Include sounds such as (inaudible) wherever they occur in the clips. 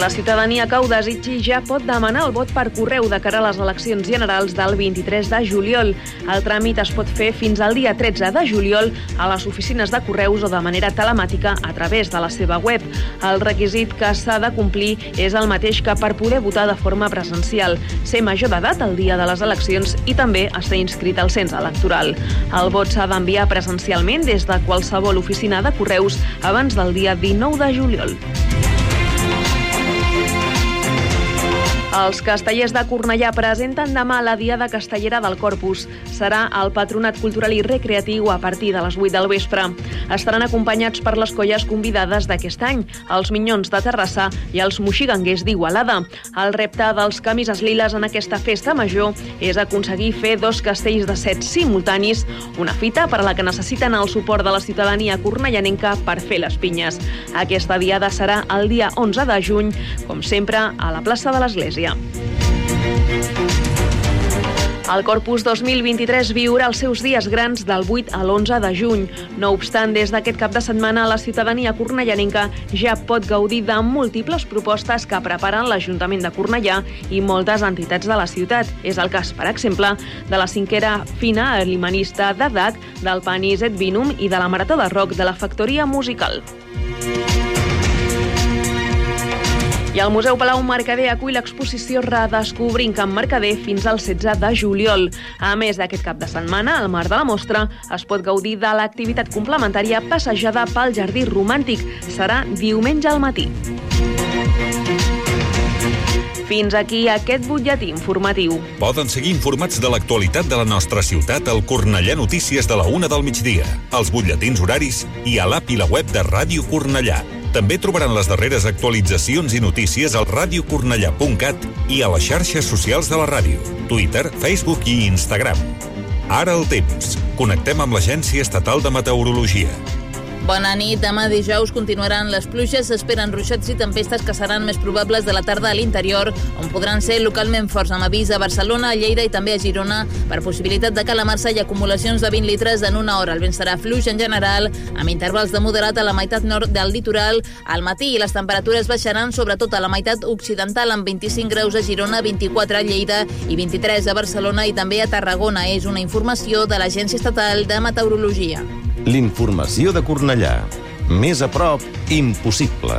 La ciutadania que ho desitgi ja pot demanar el vot per correu de cara a les eleccions generals del 23 de juliol. El tràmit es pot fer fins al dia 13 de juliol a les oficines de correus o de manera telemàtica a través de la seva web. El requisit que s'ha de complir és el mateix que per poder votar de forma presencial, ser major d'edat el dia de les eleccions i també estar inscrit al cens electoral. El vot s'ha d'enviar presencialment des de qualsevol oficina de correus abans del dia 19 de juliol. Els castellers de Cornellà presenten demà la Diada Castellera del Corpus. Serà al Patronat Cultural i Recreatiu a partir de les 8 del vespre. Estaran acompanyats per les colles convidades d'aquest any, els Minyons de Terrassa i els Moxiganguers d'Igualada. El repte dels camises liles en aquesta festa major és aconseguir fer dos castells de set simultanis, una fita per a la que necessiten el suport de la ciutadania cornellanenca per fer les pinyes. Aquesta diada serà el dia 11 de juny, com sempre, a la plaça de l'Església. El Corpus 2023 viurà els seus dies grans del 8 a l'11 de juny. No obstant, des d'aquest cap de setmana, la ciutadania cornellanenca ja pot gaudir de múltiples propostes que preparen l'Ajuntament de Cornellà i moltes entitats de la ciutat. És el cas, per exemple, de la cinquera fina alimanista de DAC, del Panis et Vinum i de la Marató de Rock de la Factoria Musical. I el Museu Palau Mercader acull l'exposició Redescobrint Camp Mercader fins al 16 de juliol. A més d'aquest cap de setmana, al mar de la mostra, es pot gaudir de l'activitat complementària passejada pel Jardí Romàntic. Serà diumenge al matí. Fins aquí aquest butlletí informatiu. Poden seguir informats de l'actualitat de la nostra ciutat al Cornellà Notícies de la una del migdia, als butlletins horaris i a l'app i la web de Ràdio Cornellà. També trobaran les darreres actualitzacions i notícies al radiocornellà.cat i a les xarxes socials de la ràdio, Twitter, Facebook i Instagram. Ara el temps. Connectem amb l'Agència Estatal de Meteorologia. Bona nit. Demà dijous continuaran les pluges. S'esperen ruixats i tempestes que seran més probables de la tarda a l'interior, on podran ser localment forts amb avís a Barcelona, a Lleida i també a Girona per possibilitat de calamarsa i acumulacions de 20 litres en una hora. El vent serà fluix en general, amb intervals de moderat a la meitat nord del litoral al matí i les temperatures baixaran sobretot a la meitat occidental amb 25 graus a Girona, 24 a Lleida i 23 a Barcelona i també a Tarragona. És una informació de l'Agència Estatal de Meteorologia. L'informació de Cornellà. Més a prop, impossible.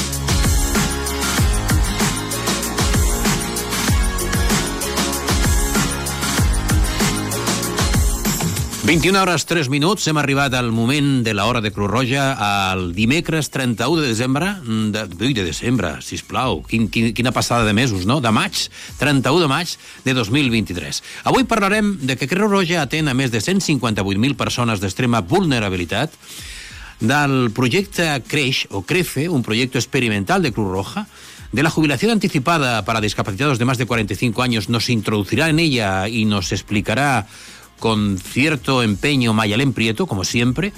...21 hores 3 minuts, hem arribat al moment de l'hora de Creu Roja al dimecres 31 de desembre, de, ui, de desembre, sisplau, quin, quin, quina passada de mesos, no? De maig, 31 de maig de 2023. Avui parlarem de que Creu Roja atén a més de 158.000 persones d'extrema vulnerabilitat, del projecte Creix, o Crece, un proyecto experimental de Cruz Roja, de la jubilación anticipada para discapacitados de más de 45 años, nos introducirá en ella y nos explicará con cierto empeño Mayalén Prieto, como siempre.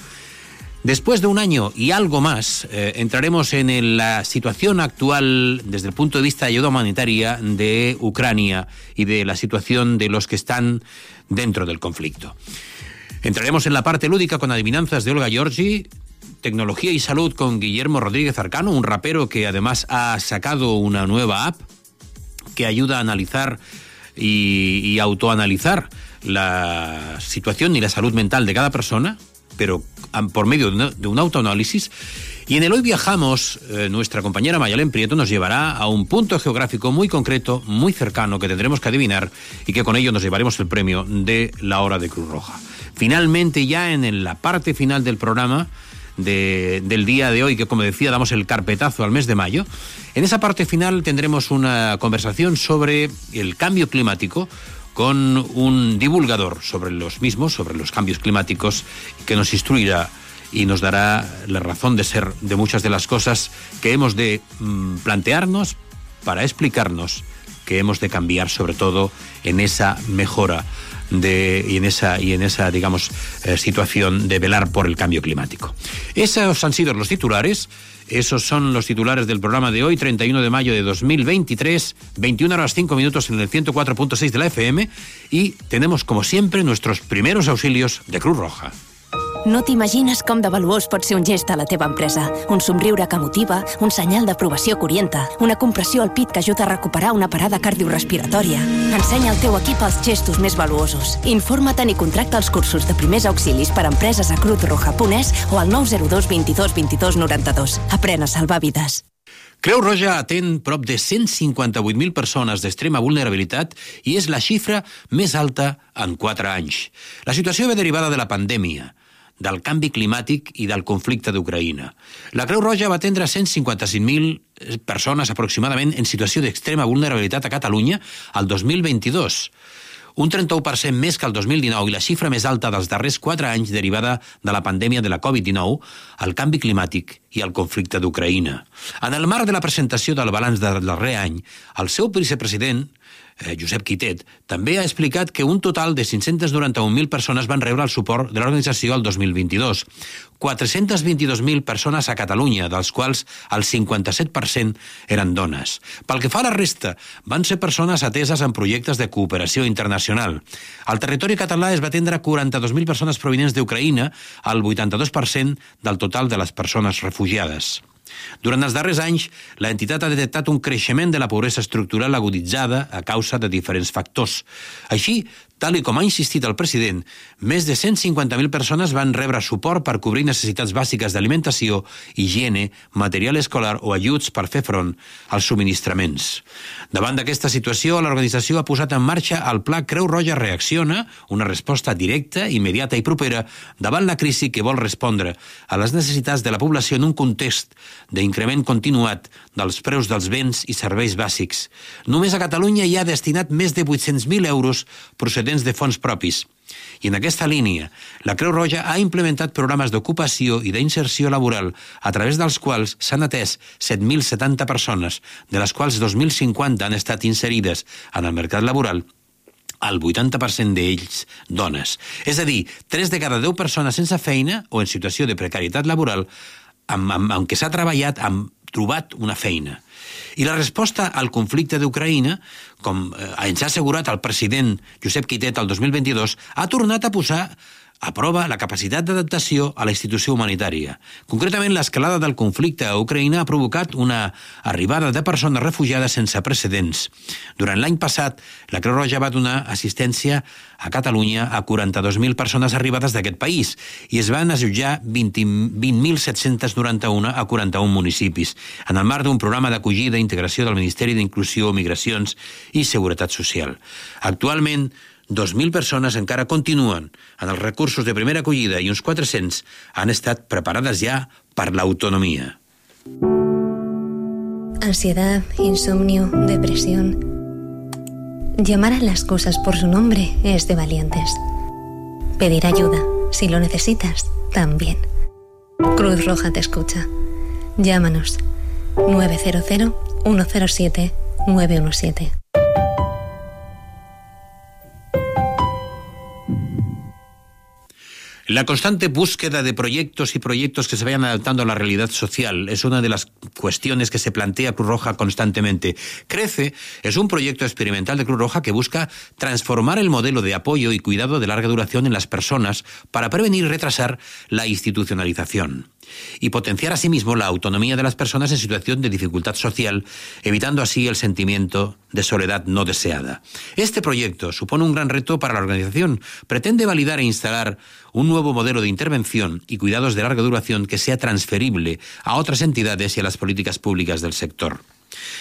Después de un año y algo más, eh, entraremos en la situación actual desde el punto de vista de ayuda humanitaria de Ucrania y de la situación de los que están dentro del conflicto. Entraremos en la parte lúdica con adivinanzas de Olga Giorgi, tecnología y salud con Guillermo Rodríguez Arcano, un rapero que además ha sacado una nueva app que ayuda a analizar y, y autoanalizar la situación y la salud mental de cada persona, pero por medio de, un autoanálisis. Y en el Hoy Viajamos, eh, nuestra compañera Mayalén Prieto nos llevará a un punto geográfico muy concreto, muy cercano, que tendremos que adivinar y que con ello nos llevaremos el premio de la hora de Cruz Roja. Finalmente, ya en la parte final del programa, de- del día de hoy, que como decía, damos el carpetazo al mes de mayo. En esa parte final tendremos una conversación sobre el cambio climático con un divulgador sobre los mismos, sobre los cambios climáticos, que nos instruirá y nos dará la razón de ser de muchas de las cosas que hemos de mm, plantearnos para explicarnos que hemos de cambiar sobre todo en esa mejora de, y en esa, y en esa digamos, eh, situación de velar por el cambio climático. Esos han sido los titulares. Esos son los titulares del programa de hoy, 31 de mayo de 2023, 21 horas 5 minutos en el 104.6 de la FM y tenemos como siempre nuestros primeros auxilios de Cruz Roja. No t'imagines com de valuós pot ser un gest a la teva empresa. Un somriure que motiva, un senyal d'aprovació que orienta, una compressió al pit que ajuda a recuperar una parada cardiorrespiratòria. Ensenya al teu equip els gestos més valuosos. Informa't i contracta els cursos de primers auxilis per a empreses a cruzroja.es o al 902 22 22 92. Aprèn a salvar vides. Creu Roja atén prop de 158.000 persones d'extrema vulnerabilitat i és la xifra més alta en 4 anys. La situació ve derivada de la pandèmia, del canvi climàtic i del conflicte d'Ucraïna. La Creu Roja va atendre 155.000 persones aproximadament en situació d'extrema vulnerabilitat a Catalunya al 2022 un 31% més que el 2019 i la xifra més alta dels darrers 4 anys derivada de la pandèmia de la Covid-19, el canvi climàtic i el conflicte d'Ucraïna. En el marc de la presentació del balanç del darrer any, el seu vicepresident, eh, Josep Quitet, també ha explicat que un total de 591.000 persones van rebre el suport de l'organització el 2022. 422.000 persones a Catalunya, dels quals el 57% eren dones. Pel que fa a la resta, van ser persones ateses en projectes de cooperació internacional. Al territori català es va atendre 42.000 persones provinents d'Ucraïna, el 82% del total de les persones refugiades. Durant els darrers anys, la entitat ha detectat un creixement de la pobresa estructural aguditzada a causa de diferents factors. Així, tal i com ha insistit el president, més de 150.000 persones van rebre suport per cobrir necessitats bàsiques d'alimentació, higiene, material escolar o ajuts per fer front als subministraments. Davant d'aquesta situació, l'organització ha posat en marxa el Pla Creu Roja Reacciona, una resposta directa, immediata i propera davant la crisi que vol respondre a les necessitats de la població en un context d'increment continuat dels preus dels béns i serveis bàsics. Només a Catalunya hi ha destinat més de 800.000 euros procedents de fons propis. I en aquesta línia, la Creu Roja ha implementat programes d'ocupació i d'inserció laboral a través dels quals s'han atès 7.070 persones, de les quals 2.050 han estat inserides en el mercat laboral el 80% d'ells dones. És a dir, 3 de cada 10 persones sense feina o en situació de precarietat laboral amb, amb, amb què s'ha treballat, han trobat una feina. I la resposta al conflicte d'Ucraïna, com eh, ens ha assegurat el president Josep Quitet el 2022, ha tornat a posar a prova la capacitat d'adaptació a la institució humanitària. Concretament, l'escalada del conflicte a Ucraïna ha provocat una arribada de persones refugiades sense precedents. Durant l'any passat, la Creu Roja va donar assistència a Catalunya a 42.000 persones arribades d'aquest país i es van assetjar 20 20.791 a 41 municipis en el marc d'un programa d'acollida i integració del Ministeri d'Inclusió, Migracions i Seguretat Social. Actualment, 2.000 persones encara continuen en els recursos de primera acollida i uns 400 han estat preparades ja per l'autonomia. Ansiedad, insomnio, depresión. Llamar a las cosas por su nombre es de valientes. Pedir ayuda, si lo necesitas, también. Cruz Roja te escucha. Llámanos 900 107 917. La constante búsqueda de proyectos y proyectos que se vayan adaptando a la realidad social es una de las cuestiones que se plantea Cruz Roja constantemente. Crece es un proyecto experimental de Cruz Roja que busca transformar el modelo de apoyo y cuidado de larga duración en las personas para prevenir y retrasar la institucionalización y potenciar asimismo la autonomía de las personas en situación de dificultad social, evitando así el sentimiento de soledad no deseada. Este proyecto supone un gran reto para la organización. Pretende validar e instalar un nuevo modelo de intervención y cuidados de larga duración que sea transferible a otras entidades y a las políticas públicas del sector.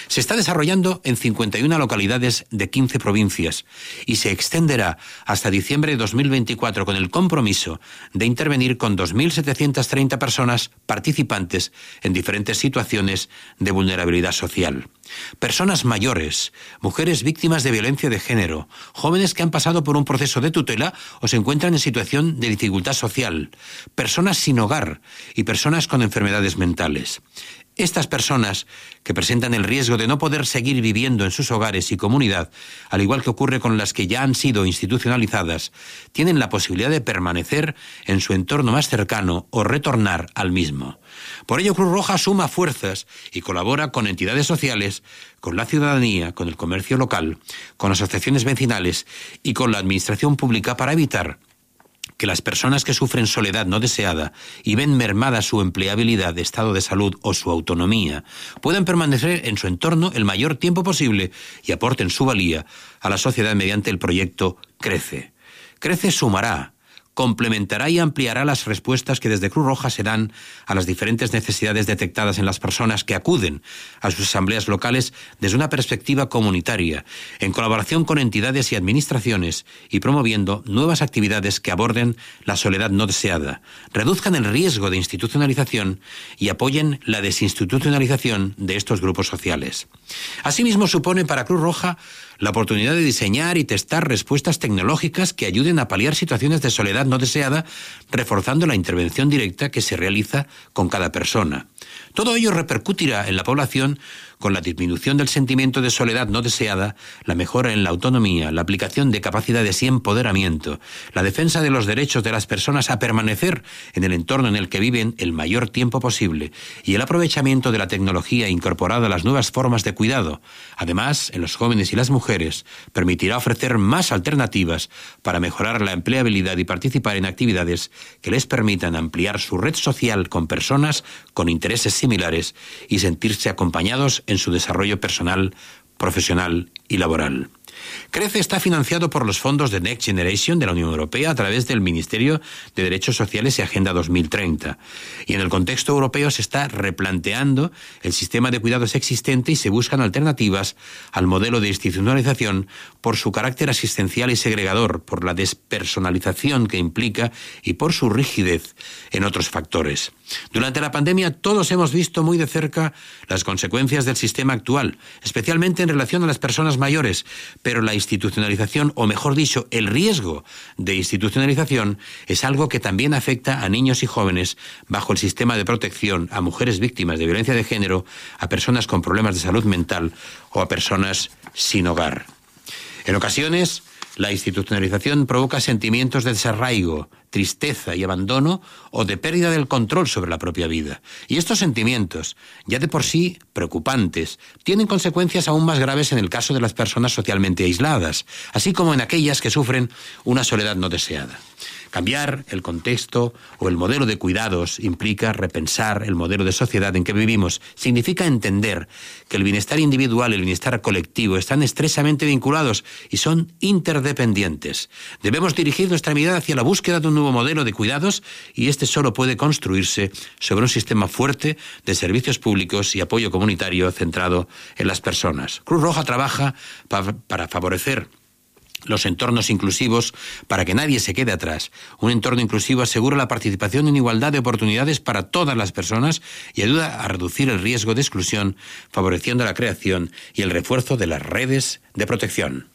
Se está desarrollando en 51 localidades de 15 provincias y se extenderá hasta diciembre de 2024 con el compromiso de intervenir con 2.730 personas participantes en diferentes situaciones de vulnerabilidad social. Personas mayores, mujeres víctimas de violencia de género, jóvenes que han pasado por un proceso de tutela o se encuentran en situación de dificultad social, personas sin hogar y personas con enfermedades mentales. Estas personas, que presentan el riesgo de no poder seguir viviendo en sus hogares y comunidad, al igual que ocurre con las que ya han sido institucionalizadas, tienen la posibilidad de permanecer en su entorno más cercano o retornar al mismo. Por ello, Cruz Roja suma fuerzas y colabora con entidades sociales, con la ciudadanía, con el comercio local, con asociaciones vecinales y con la administración pública para evitar que las personas que sufren soledad no deseada y ven mermada su empleabilidad, estado de salud o su autonomía puedan permanecer en su entorno el mayor tiempo posible y aporten su valía a la sociedad mediante el proyecto Crece. Crece sumará, complementará y ampliará las respuestas que desde Cruz Roja se dan a las diferentes necesidades detectadas en las personas que acuden a sus asambleas locales desde una perspectiva comunitaria, en colaboración con entidades y administraciones y promoviendo nuevas actividades que aborden la soledad no deseada, reduzcan el riesgo de institucionalización y apoyen la desinstitucionalización de estos grupos sociales. Asimismo, supone para Cruz Roja la oportunidad de diseñar y testar respuestas tecnológicas que ayuden a paliar situaciones de soledad no deseada, reforzando la intervención directa que se realiza con cada persona. Todo ello repercutirá en la población con la disminución del sentimiento de soledad no deseada, la mejora en la autonomía, la aplicación de capacidades y empoderamiento, la defensa de los derechos de las personas a permanecer en el entorno en el que viven el mayor tiempo posible y el aprovechamiento de la tecnología incorporada a las nuevas formas de cuidado. Además, en los jóvenes y las mujeres, permitirá ofrecer más alternativas para mejorar la empleabilidad y participar en actividades que les permitan ampliar su red social con personas con intereses similares y sentirse acompañados en su desarrollo personal, profesional y laboral. Crece está financiado por los fondos de Next Generation de la Unión Europea a través del Ministerio de Derechos Sociales y Agenda 2030. Y en el contexto europeo se está replanteando el sistema de cuidados existente y se buscan alternativas al modelo de institucionalización por su carácter asistencial y segregador, por la despersonalización que implica y por su rigidez en otros factores. Durante la pandemia todos hemos visto muy de cerca las consecuencias del sistema actual, especialmente en relación a las personas mayores, pero la institucionalización, o mejor dicho, el riesgo de institucionalización, es algo que también afecta a niños y jóvenes bajo el sistema de protección, a mujeres víctimas de violencia de género, a personas con problemas de salud mental o a personas sin hogar. En ocasiones, la institucionalización provoca sentimientos de desarraigo, tristeza y abandono o de pérdida del control sobre la propia vida. Y estos sentimientos, ya de por sí preocupantes, tienen consecuencias aún más graves en el caso de las personas socialmente aisladas, así como en aquellas que sufren una soledad no deseada. Cambiar el contexto o el modelo de cuidados implica repensar el modelo de sociedad en que vivimos. Significa entender que el bienestar individual y el bienestar colectivo están estrechamente vinculados y son interdependientes. Debemos dirigir nuestra mirada hacia la búsqueda de un nuevo modelo de cuidados y este solo puede construirse sobre un sistema fuerte de servicios públicos y apoyo comunitario centrado en las personas. Cruz Roja trabaja para favorecer los entornos inclusivos para que nadie se quede atrás. Un entorno inclusivo asegura la participación en igualdad de oportunidades para todas las personas y ayuda a reducir el riesgo de exclusión, favoreciendo la creación y el refuerzo de las redes de protección.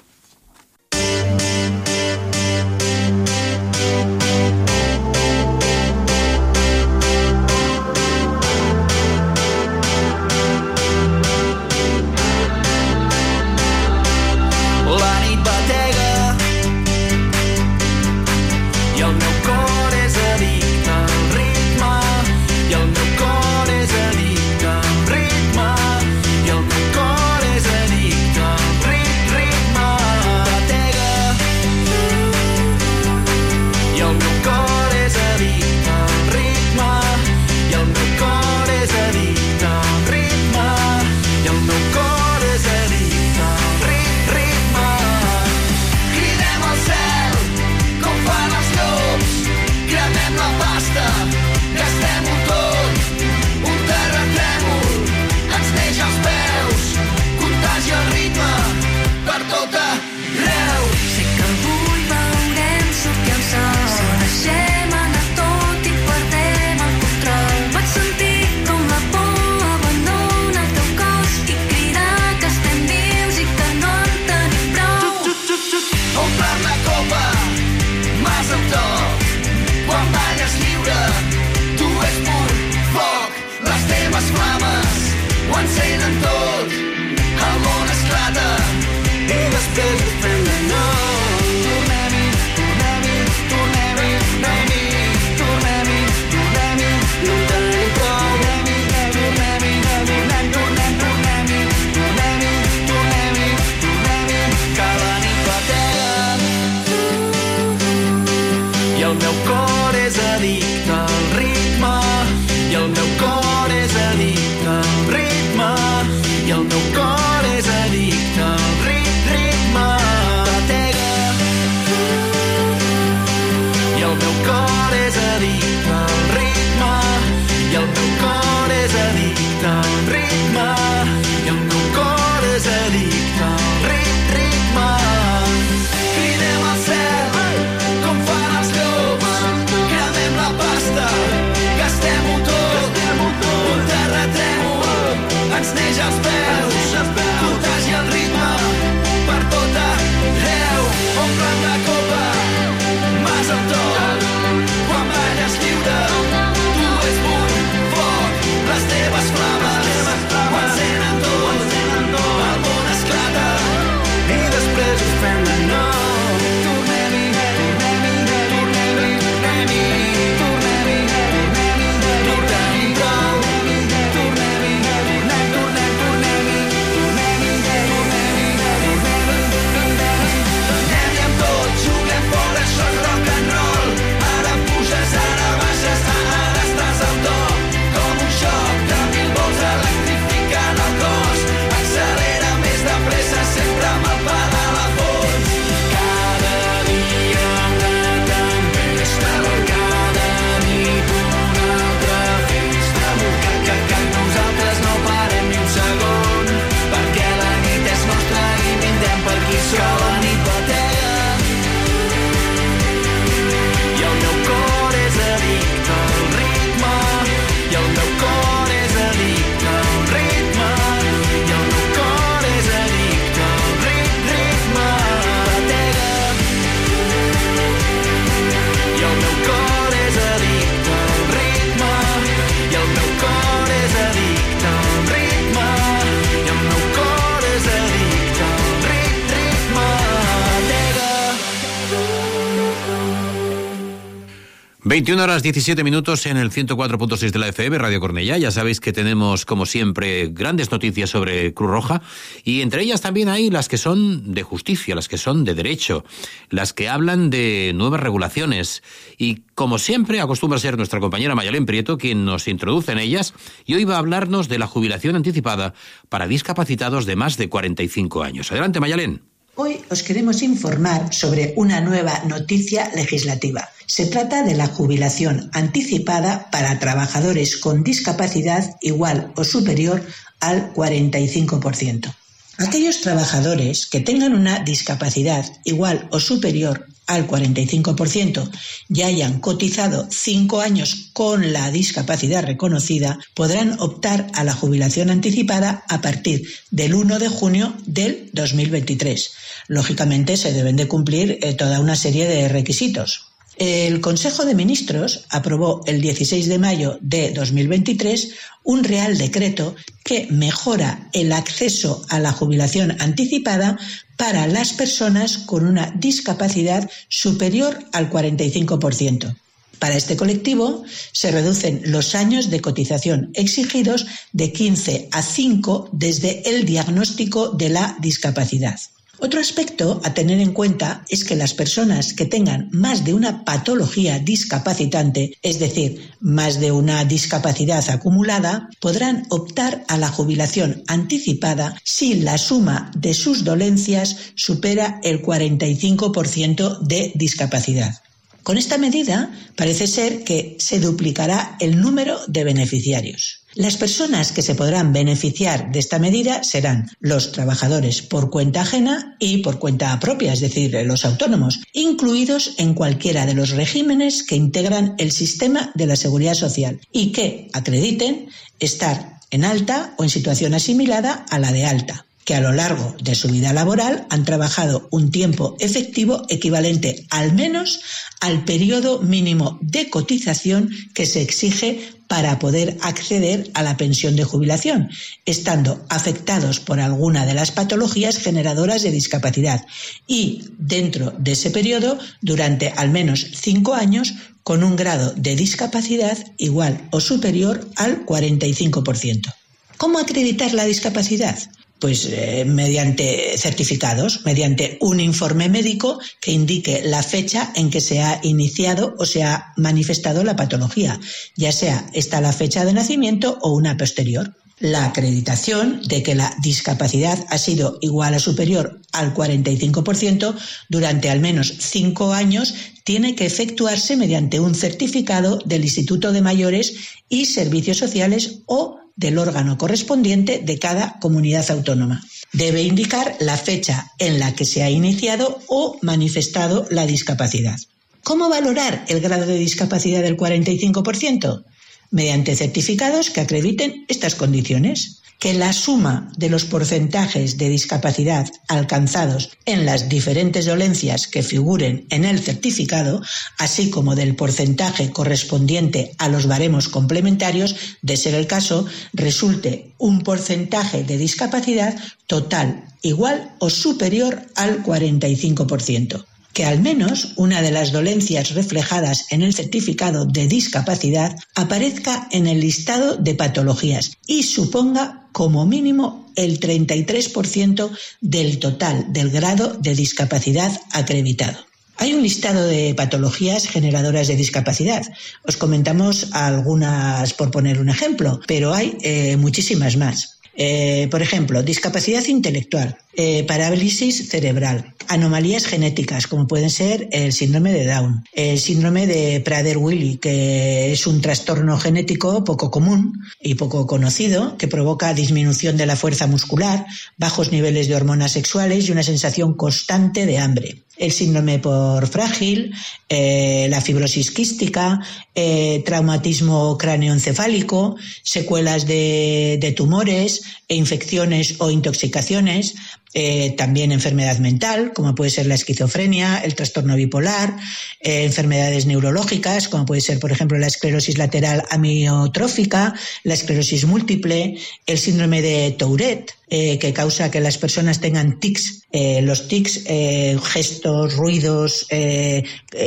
21 horas 17 minutos en el 104.6 de la FM, Radio Cornellá. Ya sabéis que tenemos, como siempre, grandes noticias sobre Cruz Roja y entre ellas también hay las que son de justicia, las que son de derecho, las que hablan de nuevas regulaciones. Y como siempre, acostumbra ser nuestra compañera Mayalén Prieto quien nos introduce en ellas y hoy va a hablarnos de la jubilación anticipada para discapacitados de más de 45 años. Adelante, Mayalén. Hoy os queremos informar sobre una nueva noticia legislativa. Se trata de la jubilación anticipada para trabajadores con discapacidad igual o superior al 45%. Aquellos trabajadores que tengan una discapacidad igual o superior al 45% y hayan cotizado cinco años con la discapacidad reconocida podrán optar a la jubilación anticipada a partir del 1 de junio del 2023. Lógicamente se deben de cumplir eh, toda una serie de requisitos. El Consejo de Ministros aprobó el 16 de mayo de 2023 un Real Decreto que mejora el acceso a la jubilación anticipada para las personas con una discapacidad superior al 45%. Para este colectivo se reducen los años de cotización exigidos de 15 a 5 desde el diagnóstico de la discapacidad. Otro aspecto a tener en cuenta es que las personas que tengan más de una patología discapacitante, es decir, más de una discapacidad acumulada, podrán optar a la jubilación anticipada si la suma de sus dolencias supera el 45% de discapacidad. Con esta medida parece ser que se duplicará el número de beneficiarios. Las personas que se podrán beneficiar de esta medida serán los trabajadores por cuenta ajena y por cuenta propia, es decir, los autónomos, incluidos en cualquiera de los regímenes que integran el sistema de la seguridad social y que acrediten estar en alta o en situación asimilada a la de alta que a lo largo de su vida laboral han trabajado un tiempo efectivo equivalente al menos al periodo mínimo de cotización que se exige para poder acceder a la pensión de jubilación, estando afectados por alguna de las patologías generadoras de discapacidad y, dentro de ese periodo, durante al menos cinco años, con un grado de discapacidad igual o superior al 45%. ¿Cómo acreditar la discapacidad? Pues eh, mediante certificados, mediante un informe médico que indique la fecha en que se ha iniciado o se ha manifestado la patología, ya sea esta la fecha de nacimiento o una posterior. La acreditación de que la discapacidad ha sido igual o superior al 45% durante al menos cinco años tiene que efectuarse mediante un certificado del Instituto de Mayores y Servicios Sociales o del órgano correspondiente de cada comunidad autónoma. Debe indicar la fecha en la que se ha iniciado o manifestado la discapacidad. ¿Cómo valorar el grado de discapacidad del 45%? Mediante certificados que acrediten estas condiciones que la suma de los porcentajes de discapacidad alcanzados en las diferentes dolencias que figuren en el certificado, así como del porcentaje correspondiente a los baremos complementarios, de ser el caso, resulte un porcentaje de discapacidad total igual o superior al 45% que al menos una de las dolencias reflejadas en el certificado de discapacidad aparezca en el listado de patologías y suponga como mínimo el 33% del total del grado de discapacidad acreditado. Hay un listado de patologías generadoras de discapacidad. Os comentamos algunas por poner un ejemplo, pero hay eh, muchísimas más. Eh, por ejemplo, discapacidad intelectual, eh, parálisis cerebral, anomalías genéticas, como pueden ser el síndrome de Down, el síndrome de Prader-Willi, que es un trastorno genético poco común y poco conocido, que provoca disminución de la fuerza muscular, bajos niveles de hormonas sexuales y una sensación constante de hambre. El síndrome por frágil, eh, la fibrosis quística, eh, traumatismo cráneoencefálico, secuelas de, de tumores, e infecciones o intoxicaciones, eh, también enfermedad mental, como puede ser la esquizofrenia, el trastorno bipolar, eh, enfermedades neurológicas, como puede ser, por ejemplo, la esclerosis lateral amiotrófica, la esclerosis múltiple, el síndrome de Tourette, eh, que causa que las personas tengan tics. Los tics, gestos, ruidos,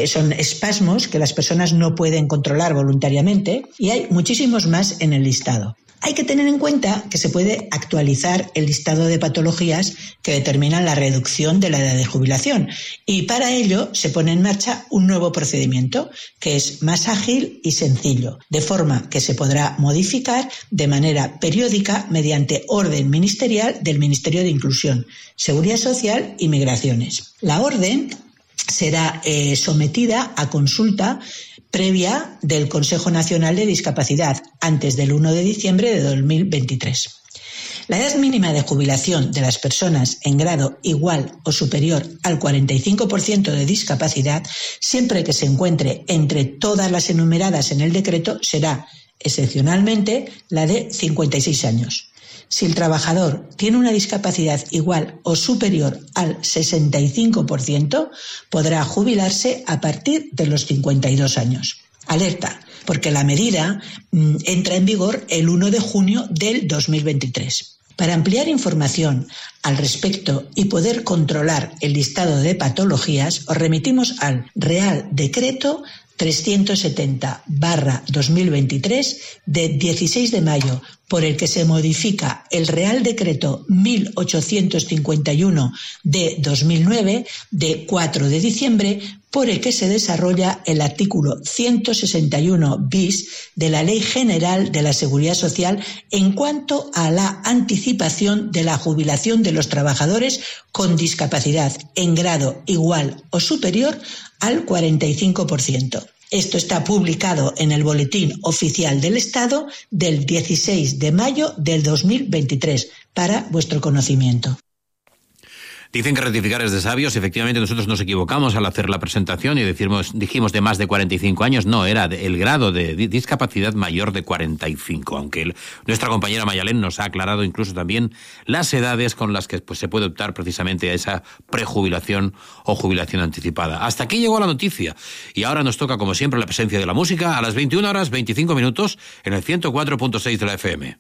son espasmos que las personas no pueden controlar voluntariamente y hay muchísimos más en el listado. Hay que tener en cuenta que se puede actualizar el listado de patologías que determinan la reducción de la edad de jubilación y para ello se pone en marcha un nuevo procedimiento que es más ágil y sencillo, de forma que se podrá modificar de manera periódica mediante orden ministerial del Ministerio de Inclusión, Seguridad Social y Migraciones. La orden será eh, sometida a consulta previa del Consejo Nacional de Discapacidad antes del 1 de diciembre de 2023. La edad mínima de jubilación de las personas en grado igual o superior al 45% de discapacidad, siempre que se encuentre entre todas las enumeradas en el decreto, será excepcionalmente la de 56 años. Si el trabajador tiene una discapacidad igual o superior al 65%, podrá jubilarse a partir de los 52 años. Alerta, porque la medida mm, entra en vigor el 1 de junio del 2023. Para ampliar información al respecto y poder controlar el listado de patologías, os remitimos al Real Decreto 370 barra 2023 de 16 de mayo, por el que se modifica el Real Decreto 1851 de 2009 de 4 de diciembre, por el que se desarrolla el artículo 161 bis de la Ley General de la Seguridad Social en cuanto a la anticipación de la jubilación de los trabajadores con discapacidad en grado igual o superior al 45%. Esto está publicado en el Boletín Oficial del Estado del 16 de mayo del 2023 para vuestro conocimiento. Dicen que rectificar es de sabios. Efectivamente, nosotros nos equivocamos al hacer la presentación y decimos, dijimos de más de 45 años. No, era el grado de di- discapacidad mayor de 45. Aunque nuestra compañera Mayalén nos ha aclarado incluso también las edades con las que pues, se puede optar precisamente a esa prejubilación o jubilación anticipada. Hasta aquí llegó la noticia. Y ahora nos toca, como siempre, la presencia de la música a las 21 horas 25 minutos en el 104.6 de la FM.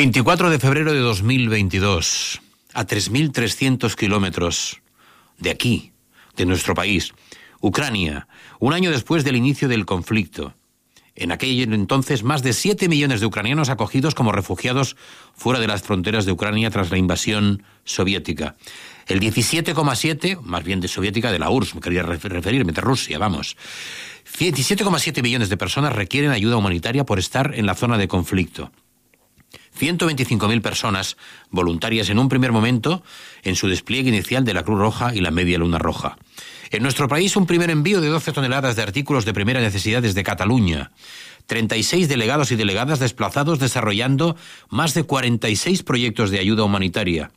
24 de febrero de 2022, a 3.300 kilómetros de aquí, de nuestro país, Ucrania, un año después del inicio del conflicto. En aquel entonces, más de 7 millones de ucranianos acogidos como refugiados fuera de las fronteras de Ucrania tras la invasión soviética. El 17,7, más bien de soviética, de la URSS, me quería refer- referirme, de Rusia, vamos. 17,7 millones de personas requieren ayuda humanitaria por estar en la zona de conflicto. 125.000 personas voluntarias en un primer momento en su despliegue inicial de la Cruz Roja y la Media Luna Roja. En nuestro país, un primer envío de 12 toneladas de artículos de primera necesidad desde Cataluña. 36 delegados y delegadas desplazados desarrollando más de 46 proyectos de ayuda humanitaria.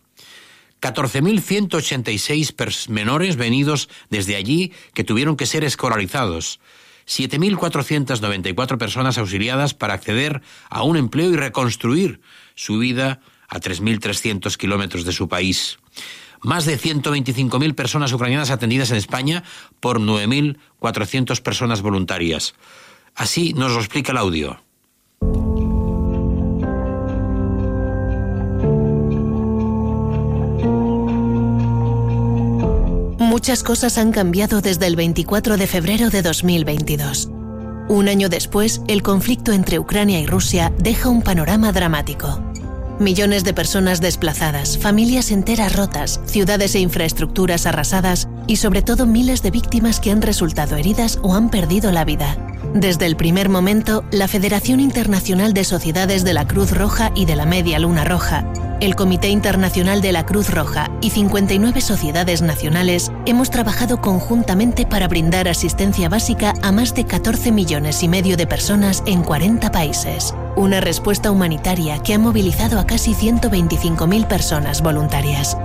14.186 pers- menores venidos desde allí que tuvieron que ser escolarizados. 7.494 personas auxiliadas para acceder a un empleo y reconstruir su vida a 3.300 kilómetros de su país. Más de 125.000 personas ucranianas atendidas en España por 9.400 personas voluntarias. Así nos lo explica el audio. Muchas cosas han cambiado desde el 24 de febrero de 2022. Un año después, el conflicto entre Ucrania y Rusia deja un panorama dramático. Millones de personas desplazadas, familias enteras rotas, ciudades e infraestructuras arrasadas y sobre todo miles de víctimas que han resultado heridas o han perdido la vida. Desde el primer momento, la Federación Internacional de Sociedades de la Cruz Roja y de la Media Luna Roja, el Comité Internacional de la Cruz Roja y 59 sociedades nacionales hemos trabajado conjuntamente para brindar asistencia básica a más de 14 millones y medio de personas en 40 países. Una respuesta humanitaria que ha movilizado a casi 125.000 personas voluntarias.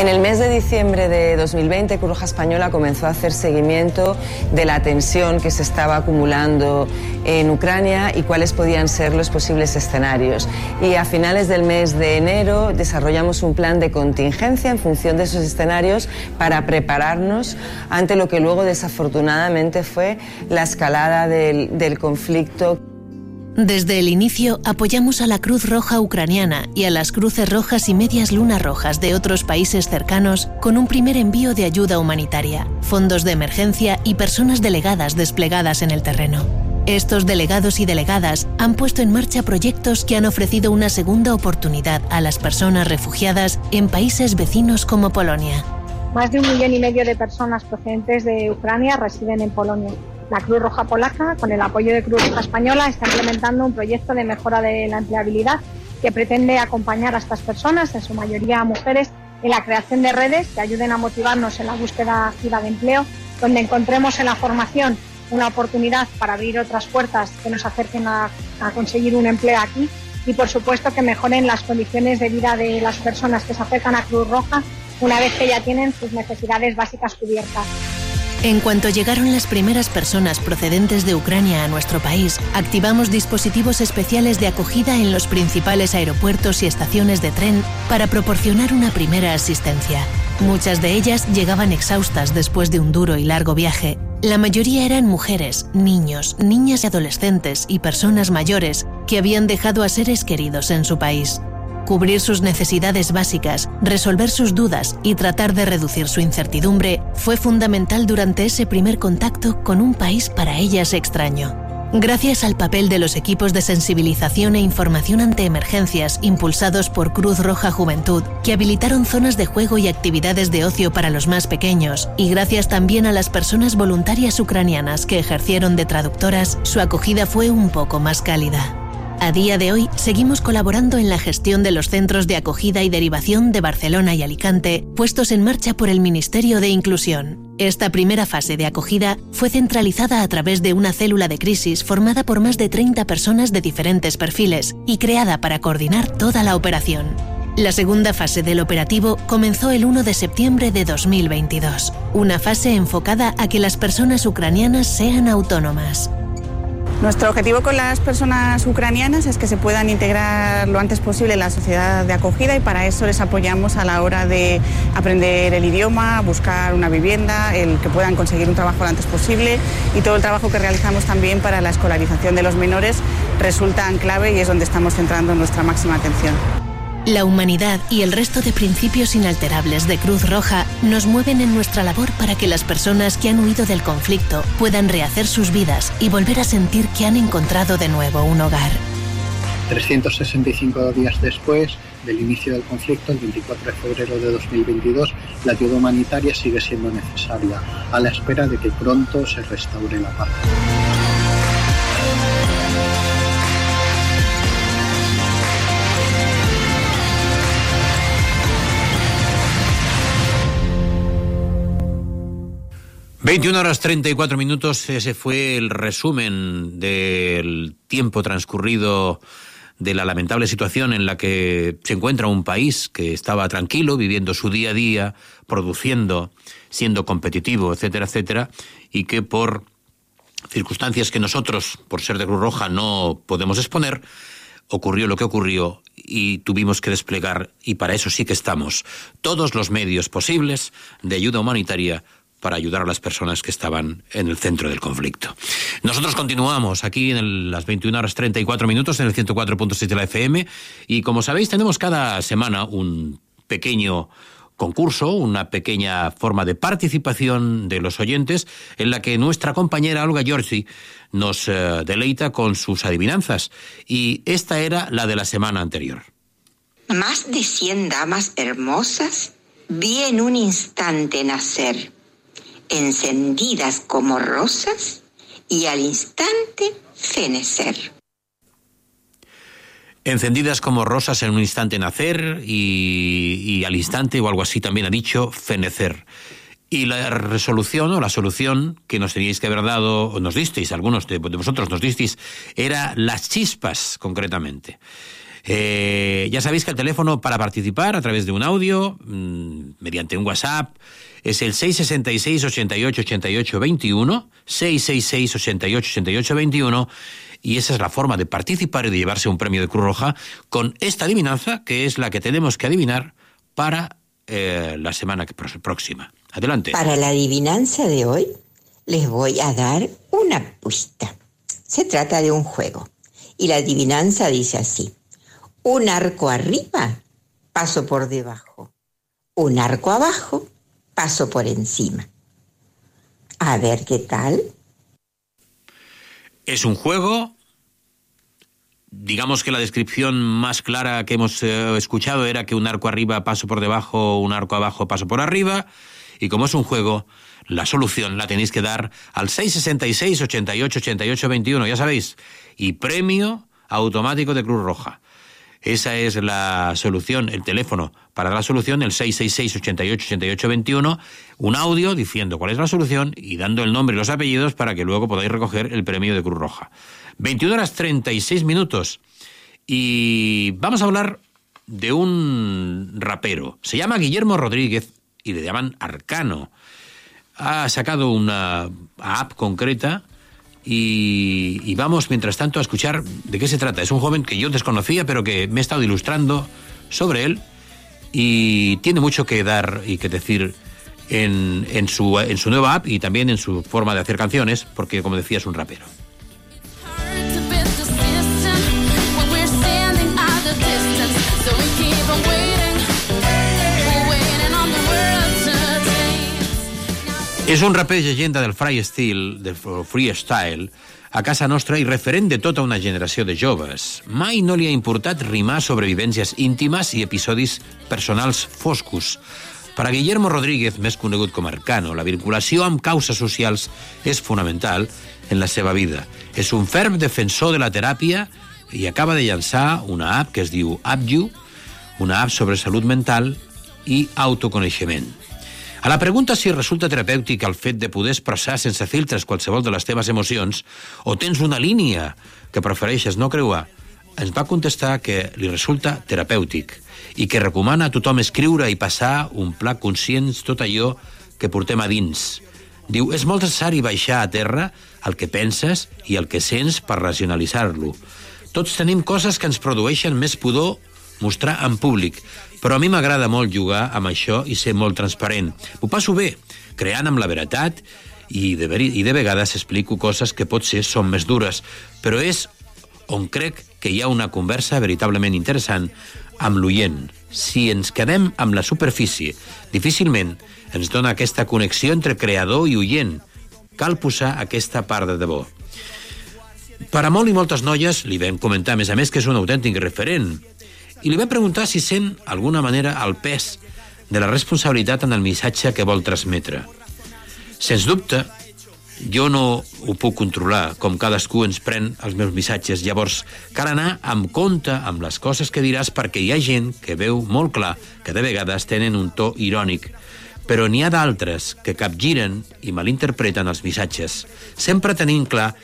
En el mes de diciembre de 2020, Cruz Roja Española comenzó a hacer seguimiento de la tensión que se estaba acumulando en Ucrania y cuáles podían ser los posibles escenarios. Y a finales del mes de enero desarrollamos un plan de contingencia en función de esos escenarios para prepararnos ante lo que luego desafortunadamente fue la escalada del, del conflicto Desde el inicio apoyamos a la Cruz Roja Ucraniana y a las Cruces Rojas y Medias Lunas Rojas de otros países cercanos con un primer envío de ayuda humanitaria, fondos de emergencia y personas delegadas desplegadas en el terreno. Estos delegados y delegadas han puesto en marcha proyectos que han ofrecido una segunda oportunidad a las personas refugiadas en países vecinos como Polonia. Más de un millón y medio de personas procedentes de Ucrania residen en Polonia. La Cruz Roja Polaca, con el apoyo de Cruz Roja Española, está implementando un proyecto de mejora de la empleabilidad que pretende acompañar a estas personas, en su mayoría mujeres, en la creación de redes que ayuden a motivarnos en la búsqueda activa de empleo, donde encontremos en la formación una oportunidad para abrir otras puertas que nos acerquen a, conseguir un empleo aquí y, por supuesto, que mejoren las condiciones de vida de las personas que se acercan a Cruz Roja una vez que ya tienen sus necesidades básicas cubiertas. En cuanto llegaron las primeras personas procedentes de Ucrania a nuestro país, activamos dispositivos especiales de acogida en los principales aeropuertos y estaciones de tren para proporcionar una primera asistencia. Muchas de ellas llegaban exhaustas después de un duro y largo viaje. La mayoría eran mujeres, niños, niñas y adolescentes y personas mayores que habían dejado a seres queridos en su país. Cubrir sus necesidades básicas, resolver sus dudas y tratar de reducir su incertidumbre fue fundamental durante ese primer contacto con un país para ellas extraño. Gracias al papel de los equipos de sensibilización e información ante emergencias impulsados por Cruz Roja Juventud, que habilitaron zonas de juego y actividades de ocio para los más pequeños, y gracias también a las personas voluntarias ucranianas que ejercieron de traductoras, su acogida fue un poco más cálida. A día de hoy, seguimos colaborando en la gestión de los centros de acogida y derivación de Barcelona y Alicante, puestos en marcha por el Ministerio de Inclusión. Esta primera fase de acogida fue centralizada a través de una célula de crisis formada por más de 30 personas de diferentes perfiles y creada para coordinar toda la operación. La segunda fase del operativo comenzó el 1 de septiembre de 2022, una fase enfocada a que las personas ucranianas sean autónomas. Nuestro objetivo con las personas ucranianas es que se puedan integrar lo antes posible en la sociedad de acogida y para eso les apoyamos a la hora de aprender el idioma, buscar una vivienda, el que puedan conseguir un trabajo lo antes posible y todo el trabajo que realizamos también para la escolarización de los menores resultan clave y es donde estamos centrando nuestra máxima atención. La humanidad y el resto de principios inalterables de Cruz Roja nos mueven en nuestra labor para que las personas que han huido del conflicto puedan rehacer sus vidas y volver a sentir que han encontrado de nuevo un hogar. 365 días después del inicio del conflicto, el 24 de febrero de 2022, la ayuda humanitaria sigue siendo necesaria, a la espera de que pronto se restaure la paz. ...21 horas 34 minutos, ese fue el resumen del tiempo transcurrido de la lamentable situación en la que se encuentra un país que estaba tranquilo, viviendo su día a día, produciendo, siendo competitivo, etcétera, etcétera, y que por circunstancias que nosotros, por ser de Cruz Roja, no podemos exponer, ocurrió lo que ocurrió y tuvimos que desplegar, y para eso sí que estamos, todos los medios posibles de ayuda humanitaria para ayudar a las personas que estaban en el centro del conflicto. Nosotros continuamos aquí en las 21 horas 34 minutos en el 104.6 de la FM y como sabéis tenemos cada semana un pequeño concurso, una pequeña forma de participación de los oyentes en la que nuestra compañera Olga Giorgi nos eh, deleita con sus adivinanzas y esta era la de la semana anterior. Más de cien damas hermosas vi en un instante nacer, encendidas como rosas y al instante fenecer. Encendidas como rosas en un instante nacer y, al instante o algo así también ha dicho fenecer. Y la resolución o la solución que nos teníais que haber dado, o nos disteis, algunos de, de vosotros nos disteis, era las chispas, concretamente. Eh, ya sabéis que el teléfono para participar a través de un audio, mm, mediante un WhatsApp, es el 666 88 88 21, 666 88 88 21, y esa es la forma de participar y de llevarse un premio de Cruz Roja con esta adivinanza, que es la que tenemos que adivinar para eh, la semana próxima. Adelante. Para la adivinanza de hoy les voy a dar una pista. Se trata de un juego y la adivinanza dice así. Un arco arriba, paso por debajo. Un arco abajo, paso por encima. A ver qué tal. Es un juego. Digamos que la descripción más clara que hemos eh, escuchado era que un arco arriba paso por debajo, un arco abajo paso por arriba. Y como es un juego, la solución la tenéis que dar al 666 88 88 21, ya sabéis. Y premio automático de Cruz Roja. Esa es la solución, el teléfono para la solución, el 666 88 88 21, un audio diciendo cuál es la solución y dando el nombre y los apellidos para que luego podáis recoger el premio de Cruz Roja. 21 horas 36 minutos y vamos a hablar de un rapero. Se llama Guillermo Rodríguez y le llaman Arcano. Ha sacado una app concreta y, y vamos, mientras tanto, a escuchar de qué se trata. Es un joven que yo desconocía, pero que me he estado ilustrando sobre él y tiene mucho que dar y que decir en, en su, en su nueva app y también en su forma de hacer canciones, porque, como decía, es un rapero. Es un rapero leyenda del freestyle, del freestyle, a casa nostra i referent de tota una generació de joves. Mai no li ha importat rimar sobre vivències íntimes i episodis personals foscos. Per a Guillermo Rodríguez, més conegut com Arcano, la vinculació amb causes socials és fonamental en la seva vida. És un ferm defensor de la teràpia i acaba de llançar una app que es diu AppYou, una app sobre salut mental i autoconeixement. A la pregunta si resulta terapèutic el fet de poder expressar sense filtres qualsevol de les teves emocions o tens una línia que prefereixes no creuar, ens va contestar que li resulta terapèutic i que recomana a tothom escriure i passar un pla conscient tot allò que portem a dins. Diu, és molt necessari baixar a terra el que penses i el que sents per racionalitzar-lo. Tots tenim coses que ens produeixen més pudor mostrar en públic, però a mi m'agrada molt jugar amb això i ser molt transparent. Ho passo bé, creant amb la veritat i de, i de vegades explico coses que potser són més dures, però és on crec que hi ha una conversa veritablement interessant amb l'oient. Si ens quedem amb la superfície, difícilment ens dona aquesta connexió entre creador i oient. Cal posar aquesta part de debò. Per a molt i moltes noies li vam comentar, a més a més, que és un autèntic referent. I li vam preguntar si sent, d'alguna manera, el pes de la responsabilitat en el missatge que vol transmetre. Sens dubte, jo no ho puc controlar, com cadascú ens pren els meus missatges. Llavors, cal anar amb compte amb les coses que diràs perquè hi ha gent que veu molt clar que de vegades tenen un to irònic, però n'hi ha d'altres que capgiren i malinterpreten els missatges, sempre tenint clar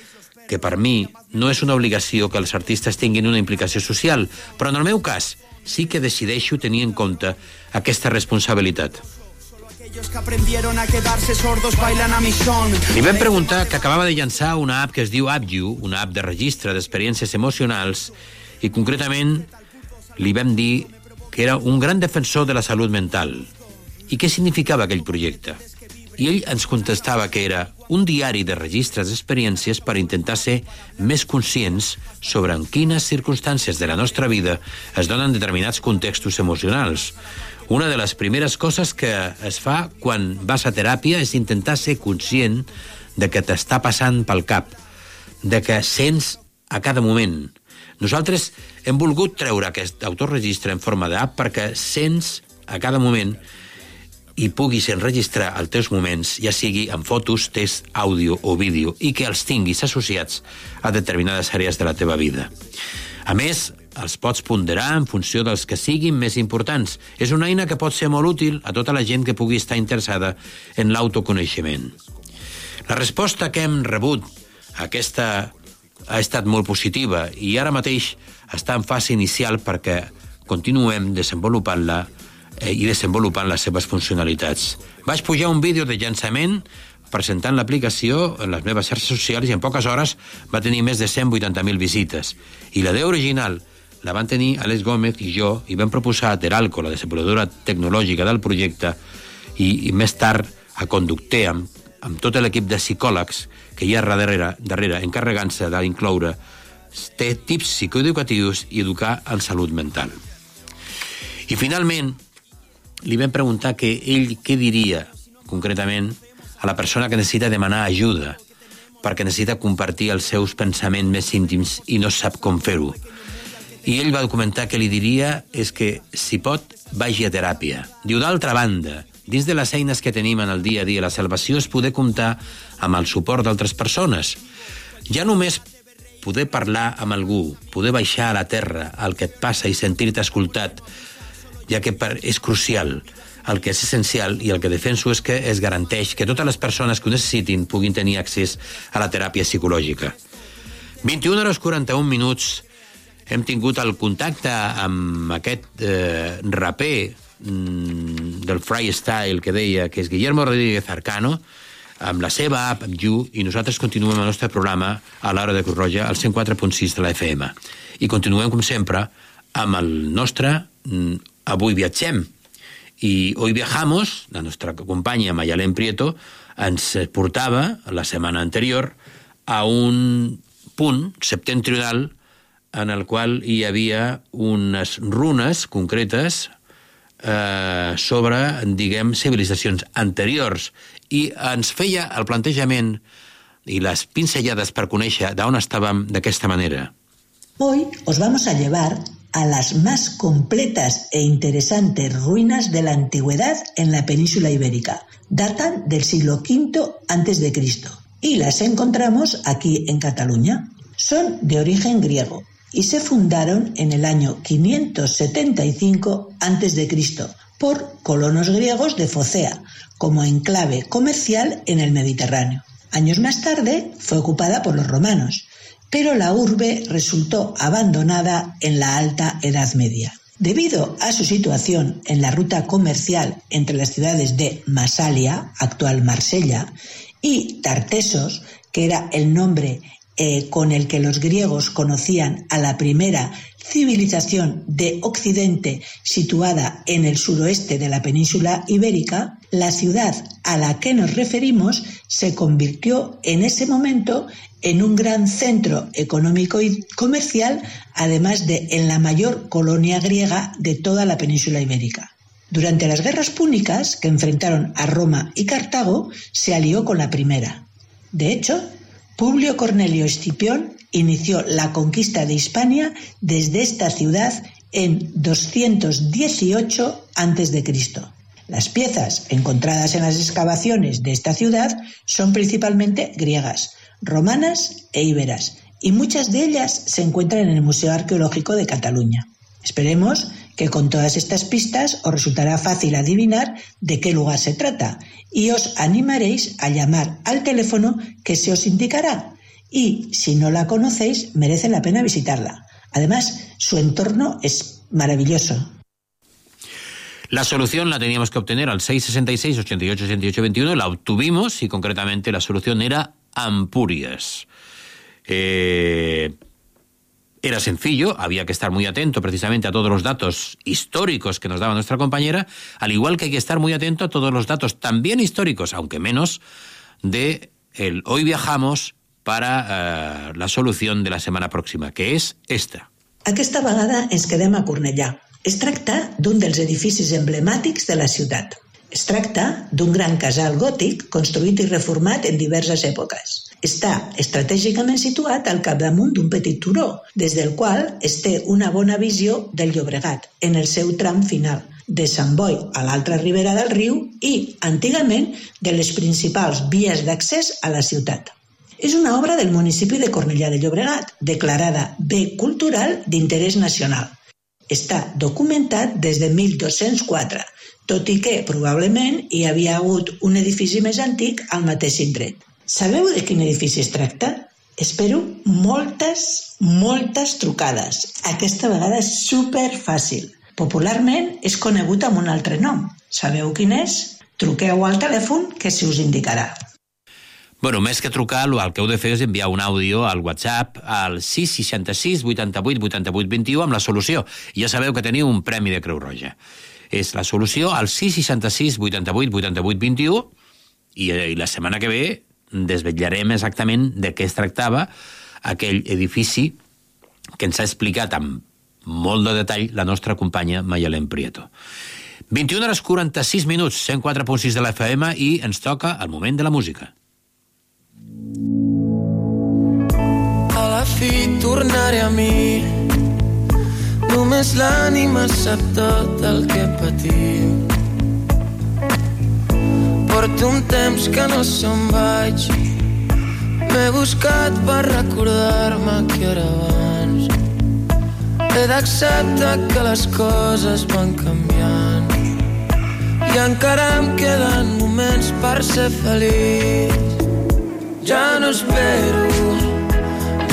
que per mi no és una obligació que els artistes tinguin una implicació social, però en el meu cas sí que decideixo tenir en compte aquesta responsabilitat. Li vam preguntar que acabava de llançar una app que es diu AppYou, una app de registre d'experiències emocionals, i concretament li vam dir que era un gran defensor de la salut mental. I què significava aquell projecte? I ell ens contestava que era un diari de registres d'experiències per intentar ser més conscients sobre en quines circumstàncies de la nostra vida es donen determinats contextos emocionals. Una de les primeres coses que es fa quan vas a teràpia és intentar ser conscient de que t'està passant pel cap, de que sents a cada moment. Nosaltres hem volgut treure aquest autoregistre en forma d'app perquè sents a cada moment i puguis enregistrar els teus moments, ja sigui en fotos, text, àudio o vídeo, i que els tinguis associats a determinades àrees de la teva vida. A més, els pots ponderar en funció dels que siguin més importants. És una eina que pot ser molt útil a tota la gent que pugui estar interessada en l'autoconeixement. La resposta que hem rebut a aquesta ha estat molt positiva i ara mateix està en fase inicial perquè continuem desenvolupant-la i desenvolupant les seves funcionalitats. Vaig pujar un vídeo de llançament presentant l'aplicació en les meves xarxes socials i en poques hores va tenir més de 180.000 visites. I la idea original la van tenir Alex Gómez i jo i vam proposar a Teralco, la desenvolupadora tecnològica del projecte, i, i més tard a Conducte, amb, amb tot l'equip de psicòlegs que hi ha darrere, darrere encarregant-se d'incloure tips psicoeducatius i educar en salut mental. I finalment, li vam preguntar que ell què diria concretament a la persona que necessita demanar ajuda perquè necessita compartir els seus pensaments més íntims i no sap com fer-ho. I ell va comentar que li diria és que, si pot, vagi a teràpia. Diu, d'altra banda, dins de les eines que tenim en el dia a dia, la salvació és poder comptar amb el suport d'altres persones. Ja només poder parlar amb algú, poder baixar a la terra el que et passa i sentir-te escoltat, ja que per, és crucial. El que és essencial i el que defenso és que es garanteix que totes les persones que ho necessitin puguin tenir accés a la teràpia psicològica. 21 hores 41 minuts hem tingut el contacte amb aquest eh, raper mm, del freestyle que deia que és Guillermo Rodríguez Arcano, amb la seva app, amb You, i nosaltres continuem el nostre programa a l'hora de Cruz Roja, al 104.6 de la FM. I continuem, com sempre, amb el nostre mm, Avui viatgem. I Hoy viajamos, la nostra companya Mayalén Prieto, ens portava la setmana anterior a un punt septentrional en el qual hi havia unes runes concretes eh, sobre, diguem, civilitzacions anteriors i ens feia el plantejament i les pinzellades per conèixer d'on estàvem d'aquesta manera. Hoy os vamos a llevar a las más completas e interesantes ruinas de la antigüedad en la península ibérica. Datan del siglo V Cristo y las encontramos aquí en Cataluña. Son de origen griego y se fundaron en el año 575 antes de Cristo por colonos griegos de Focea como enclave comercial en el Mediterráneo. Años más tarde fue ocupada por los romanos, pero la urbe resultó abandonada en la Alta Edad Media. Debido a su situación en la ruta comercial entre las ciudades de Masalia, actual Marsella, y Tartesos, que era el nombre eh, con el que los griegos conocían a la primera civilización de Occidente situada en el suroeste de la península ibérica, la ciudad a la que nos referimos se convirtió en ese momento en un gran centro económico y comercial, además de en la mayor colonia griega de toda la península ibérica. Durante las guerras púnicas que enfrentaron a Roma y Cartago, se alió con la primera. De hecho, Publio Cornelio Escipión inició la conquista de Hispania desde esta ciudad en 218 a.C. Las piezas encontradas en las excavaciones de esta ciudad son principalmente griegas, romanas e íberas, y muchas de ellas se encuentran en el Museo Arqueológico de Cataluña. Esperemos que con todas estas pistas os resultará fácil adivinar de qué lugar se trata y os animaréis a llamar al teléfono que se os indicará. Y si no la conocéis, merece la pena visitarla. Además, su entorno es maravilloso. La solución la teníamos que obtener al 666 88 88 21, la obtuvimos y concretamente la solución era Ampurias. Eh, era sencillo, había que estar muy atento precisamente a todos los datos históricos que nos daba nuestra compañera, al igual que hay que estar muy atento a todos los datos también históricos, aunque menos, de el hoy viajamos para eh, la solución de la semana próxima, que és esta. Aquesta vegada ens quedem a Cornellà. Es tracta d'un dels edificis emblemàtics de la ciutat. Es tracta d'un gran casal gòtic construït i reformat en diverses èpoques. Està estratègicament situat al capdamunt d'un petit turó, des del qual es té una bona visió del Llobregat en el seu tram final, de Sant Boi a l'altra ribera del riu i, antigament, de les principals vies d'accés a la ciutat. És una obra del municipi de Cornellà de Llobregat, declarada Bé Cultural d'Interès Nacional. Està documentat des de 1204, tot i que probablement hi havia hagut un edifici més antic al mateix indret. Sabeu de quin edifici es tracta? Espero moltes, moltes trucades. Aquesta vegada és super fàcil. Popularment és conegut amb un altre nom. Sabeu quin és? Truqueu al telèfon que se us indicarà. Bueno, més que trucar, el que heu de fer és enviar un àudio al WhatsApp al 666 88 88 21 amb la solució. Ja sabeu que teniu un premi de Creu Roja. És la solució al 666 88 88 21 i, eh, i la setmana que ve desvetllarem exactament de què es tractava aquell edifici que ens ha explicat amb molt de detall la nostra companya Mayalén Prieto. 21 hores 46 minuts, 104.6 de la FM i ens toca el moment de la música. A la fi tornaré a mi. Només l'ànima sap tot el que patim Porto un temps que no se'n vaig. M'he buscat per recordar-me que era abans. He d'acceptar que les coses van canviant. I encara em queden moments per ser feliç ja no espero,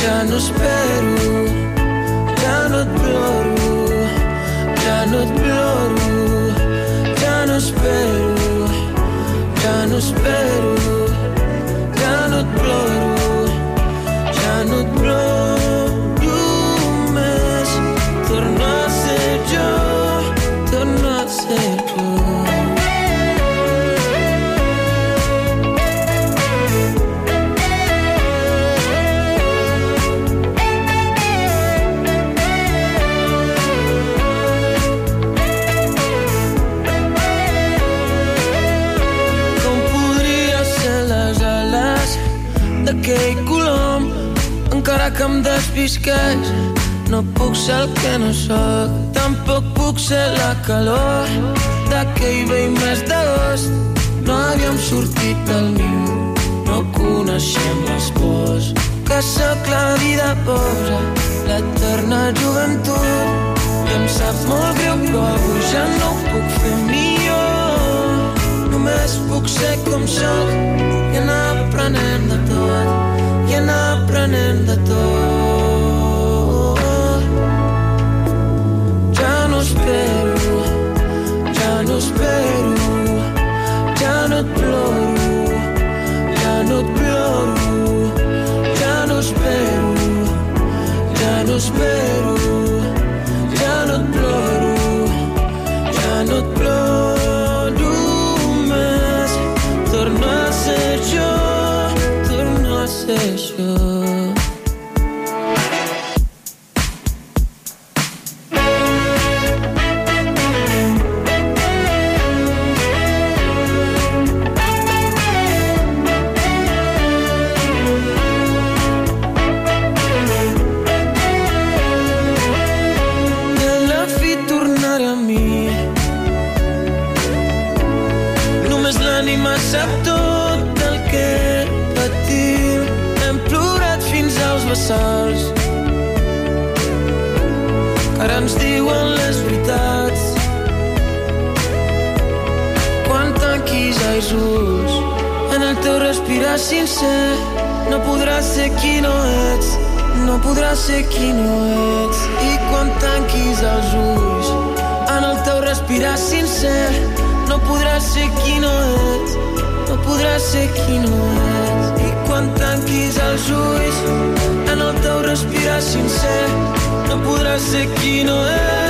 ja no espero, ja no et ploro, ja no et ploro, ja no espero, ja no espero, despisqueix. No puc ser el que no sóc, tampoc puc ser la calor d'aquell vell mes d'agost. No havíem sortit del niu, no coneixem les pors. Que sóc la vida posa, l'eterna joventut. I em sap molt greu, però avui ja no ho puc fer millor. Només puc ser com sóc i anar aprenent de tot, i anar aprenent de tot. Sap tot el que patim. Hem plorat fins als vessals. Ara ens diuen les veritats. Quan tanquis els ulls en el teu respirar sincer, no podràs ser qui no ets. No podràs ser qui no ets i quan tanquis els ulls en el teu respirar sincer no podràs ser qui no ets no podràs ser qui no ets i quan tanquis els ulls en el teu respirar sincer no podràs ser qui no ets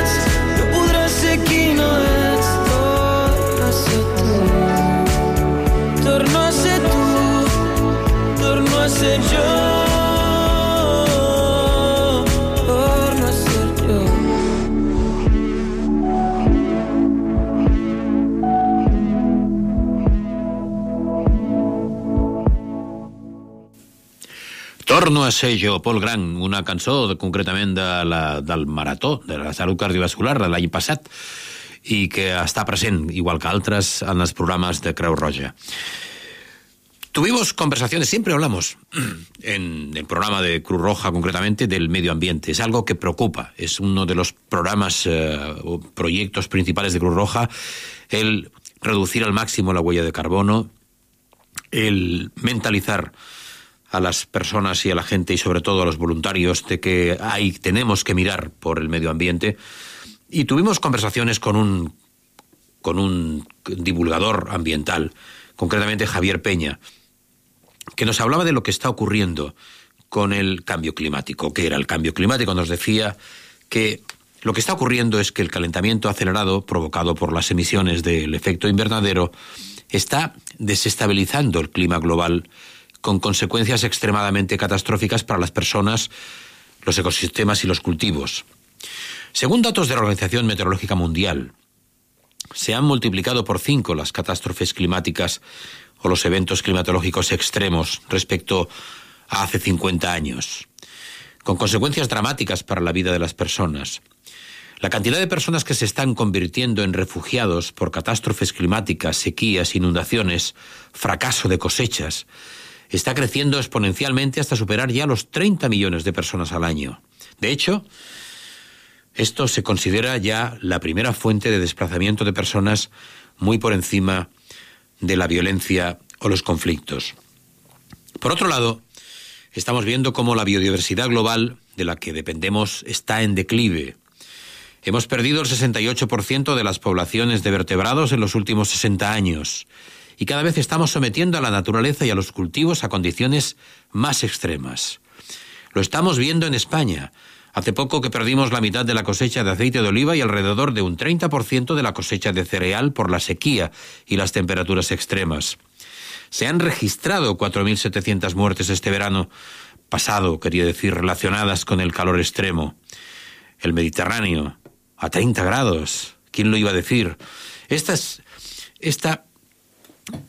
Torno a ser jo, Paul Grant, una cançó de, concretament de la, del Marató, de la salut cardiovascular de l'any passat, i que està present, igual que altres, en els programes de Creu Roja. Tuvimos conversaciones, siempre hablamos (clears throat) en el programa de Cruz Roja concretamente del medio ambiente. Es algo que preocupa, es uno de los programas eh, o proyectos principales de Cruz Roja, el reducir al máximo la huella de carbono, el mentalizar a las personas y a la gente y sobre todo a los voluntarios de que hay, tenemos que mirar por el medio ambiente. Y tuvimos conversaciones con un, con un divulgador ambiental, concretamente Javier Peña, que nos hablaba de lo que está ocurriendo con el cambio climático. ¿Qué era el cambio climático? Nos decía que lo que está ocurriendo es que el calentamiento acelerado provocado por las emisiones del efecto invernadero está desestabilizando el clima global con consecuencias extremadamente catastróficas para las personas, los ecosistemas y los cultivos. Según datos de la Organización Meteorológica Mundial, se han multiplicado por cinco las catástrofes climáticas o los eventos climatológicos extremos respecto a hace 50 años, con consecuencias dramáticas para la vida de las personas. La cantidad de personas que se están convirtiendo en refugiados por catástrofes climáticas, sequías, inundaciones, fracaso de cosechas, está creciendo exponencialmente hasta superar ya los 30 millones de personas al año. De hecho, esto se considera ya la primera fuente de desplazamiento de personas muy por encima de la violencia o los conflictos. Por otro lado, estamos viendo cómo la biodiversidad global de la que dependemos está en declive. Hemos perdido el 68% de las poblaciones de vertebrados en los últimos 60 años y cada vez estamos sometiendo a la naturaleza y a los cultivos a condiciones más extremas. Lo estamos viendo en España. Hace poco que perdimos la mitad de la cosecha de aceite de oliva y alrededor de un 30% de la cosecha de cereal por la sequía y las temperaturas extremas. Se han registrado 4.700 muertes este verano pasado, quería decir, relacionadas con el calor extremo. El Mediterráneo, a 30 grados. ¿Quién lo iba a decir? Esta, es- esta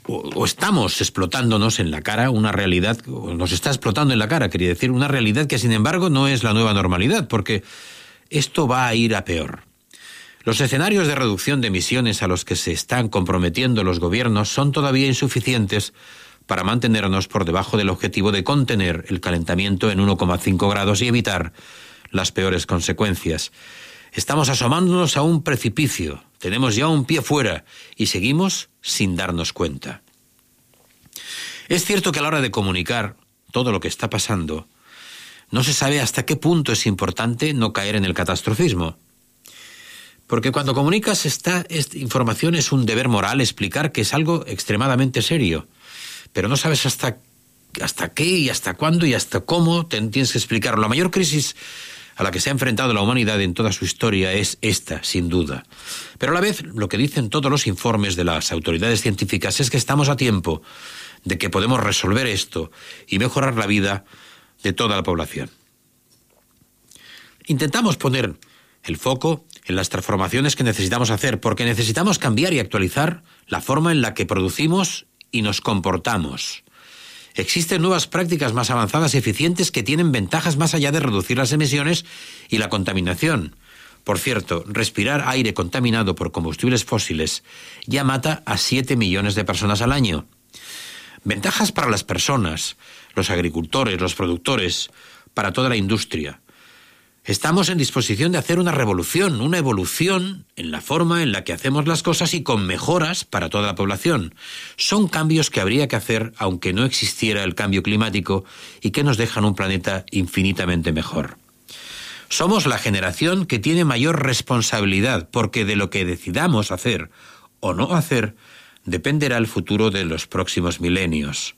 o, estamos explotándonos en la cara una realidad, o nos está explotando en la cara, quería decir, una realidad que sin embargo no es la nueva normalidad, porque esto va a ir a peor. Los escenarios de reducción de emisiones a los que se están comprometiendo los gobiernos son todavía insuficientes para mantenernos por debajo del objetivo de contener el calentamiento en 1,5 grados y evitar las peores consecuencias. Estamos asomándonos a un precipicio, tenemos ya un pie fuera y seguimos sin darnos cuenta. Es cierto que a la hora de comunicar todo lo que está pasando, no se sabe hasta qué punto es importante no caer en el catastrofismo. Porque cuando comunicas esta, información es un deber moral explicar que es algo extremadamente serio, pero no sabes hasta, hasta qué y hasta cuándo y hasta cómo te tienes que explicarlo. La mayor crisis a la que se ha enfrentado la humanidad en toda su historia es esta, sin duda. Pero a la vez, lo que dicen todos los informes de las autoridades científicas es que estamos a tiempo de que podemos resolver esto y mejorar la vida de toda la población. Intentamos poner el foco en las transformaciones que necesitamos hacer, porque necesitamos cambiar y actualizar la forma en la que producimos y nos comportamos. Existen nuevas prácticas más avanzadas y eficientes que tienen ventajas más allá de reducir las emisiones y la contaminación. Por cierto, respirar aire contaminado por combustibles fósiles ya mata a 7 millones de personas al año. Ventajas para las personas, los agricultores, los productores, para toda la industria. Estamos en disposición de hacer una revolución, una evolución en la forma en la que hacemos las cosas y con mejoras para toda la población. Son cambios que habría que hacer aunque no existiera el cambio climático y que nos dejan un planeta infinitamente mejor. Somos la generación que tiene mayor responsabilidad porque de lo que decidamos hacer o no hacer dependerá el futuro de los próximos milenios.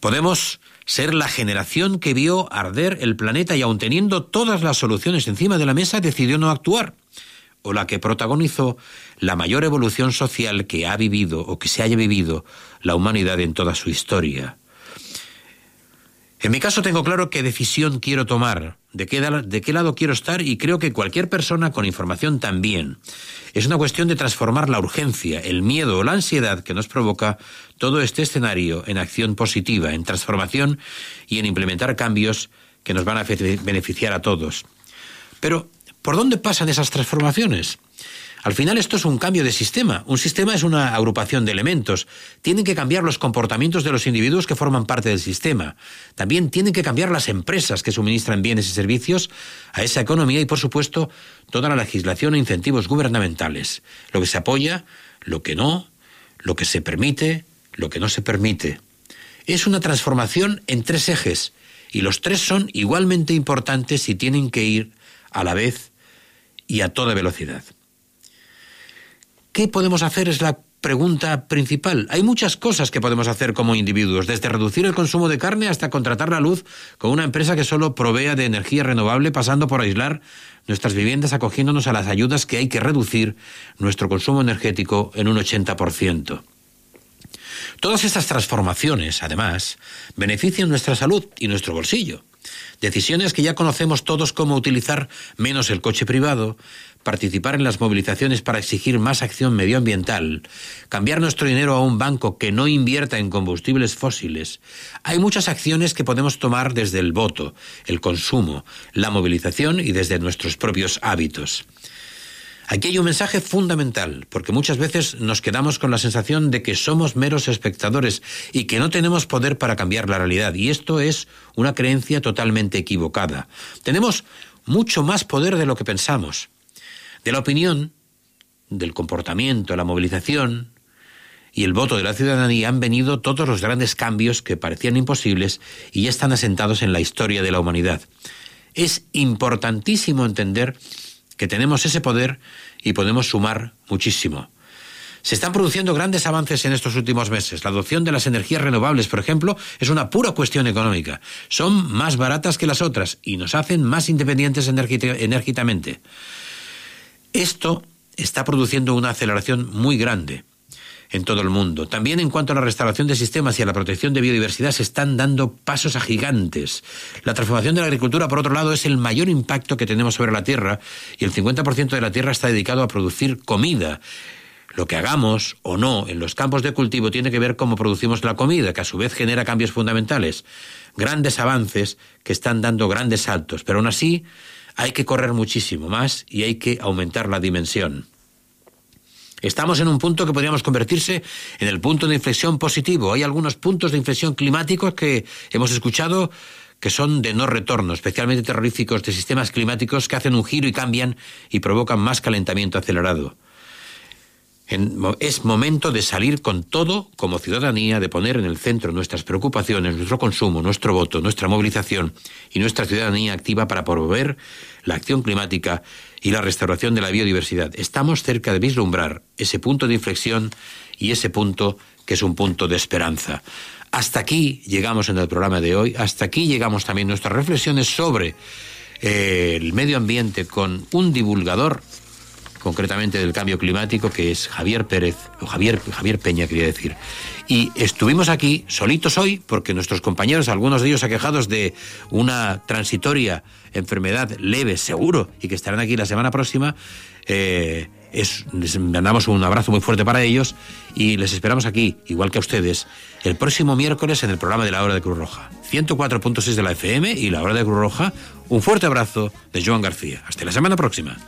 Podemos ser la generación que vio arder el planeta y aun teniendo todas las soluciones encima de la mesa decidió no actuar, o la que protagonizó la mayor evolución social que ha vivido o que se haya vivido la humanidad en toda su historia. En mi caso tengo claro qué decisión quiero tomar, de qué, de qué, lado quiero estar y creo que cualquier persona con información también. Es una cuestión de transformar la urgencia, el miedo o la ansiedad que nos provoca todo este escenario en acción positiva, en transformación y en implementar cambios que nos van a beneficiar a todos. Pero, ¿por dónde pasan esas transformaciones? Al final esto es un cambio de sistema. Un sistema es una agrupación de elementos. Tienen que cambiar los comportamientos de los individuos que forman parte del sistema. También tienen que cambiar las empresas que suministran bienes y servicios a esa economía y, por supuesto, toda la legislación e incentivos gubernamentales. Lo que se apoya, lo que no, lo que se permite, lo que no se permite. Es una transformación en tres ejes y los tres son igualmente importantes y tienen que ir a la vez y a toda velocidad. ¿Qué podemos hacer? Es la pregunta principal. Hay muchas cosas que podemos hacer como individuos, desde reducir el consumo de carne hasta contratar la luz con una empresa que solo provea de energía renovable, pasando por aislar nuestras viviendas acogiéndonos a las ayudas que hay que reducir nuestro consumo energético en un 80%. Todas estas transformaciones, además, benefician nuestra salud y nuestro bolsillo. Decisiones que ya conocemos todos como utilizar menos el coche privado, participar en las movilizaciones para exigir más acción medioambiental, cambiar nuestro dinero a un banco que no invierta en combustibles fósiles. Hay muchas acciones que podemos tomar desde el voto, el consumo, la movilización y desde nuestros propios hábitos. Aquí hay un mensaje fundamental, porque muchas veces nos quedamos con la sensación de que somos meros espectadores y que no tenemos poder para cambiar la realidad, y esto es una creencia totalmente equivocada. Tenemos mucho más poder de lo que pensamos. De la opinión, del comportamiento, la movilización y el voto de la ciudadanía han venido todos los grandes cambios que parecían imposibles y ya están asentados en la historia de la humanidad. Es importantísimo entender que tenemos ese poder y podemos sumar muchísimo. Se están produciendo grandes avances en estos últimos meses. La adopción de las energías renovables, por ejemplo, es una pura cuestión económica. Son más baratas que las otras y nos hacen más independientes enérgicamente. Esto está produciendo una aceleración muy grande en todo el mundo. También en cuanto a la restauración de sistemas y a la protección de biodiversidad se están dando pasos a gigantes. La transformación de la agricultura, por otro lado, es el mayor impacto que tenemos sobre la tierra y el 50% de la tierra está dedicado a producir comida. Lo que hagamos o no en los campos de cultivo tiene que ver cómo producimos la comida, que a su vez genera cambios fundamentales, grandes avances que están dando grandes saltos, pero aún así hay que correr muchísimo más y hay que aumentar la dimensión. Estamos en un punto que podríamos convertirse en el punto de inflexión positivo. Hay algunos puntos de inflexión climáticos que hemos escuchado que son de no retorno, especialmente terroríficos de sistemas climáticos que hacen un giro y cambian y provocan más calentamiento acelerado. En- es momento de salir con todo como ciudadanía, de poner en el centro nuestras preocupaciones, nuestro consumo, nuestro voto, nuestra movilización y nuestra ciudadanía activa para promover la acción climática y la restauración de la biodiversidad. Estamos cerca de vislumbrar ese punto de inflexión y ese punto que es un punto de esperanza. Hasta aquí llegamos en el programa de hoy, hasta aquí llegamos también nuestras reflexiones sobre eh, el medio ambiente con un divulgador concretamente del cambio climático, que es Javier Pérez, o Javier, Javier Peña, quería decir. Y estuvimos aquí solitos hoy porque nuestros compañeros, algunos de ellos aquejados de una transitoria enfermedad leve, seguro, y que estarán aquí la semana próxima, eh, es, les mandamos un abrazo muy fuerte para ellos y les esperamos aquí, igual que a ustedes, el próximo miércoles en el programa de la Hora de Cruz Roja. 104.6 de la FM y la Hora de Cruz Roja. Un fuerte abrazo de Joan García. Hasta la semana próxima.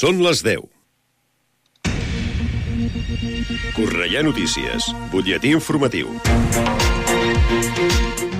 Són les 10. Correia Notícies, butlletí informatiu.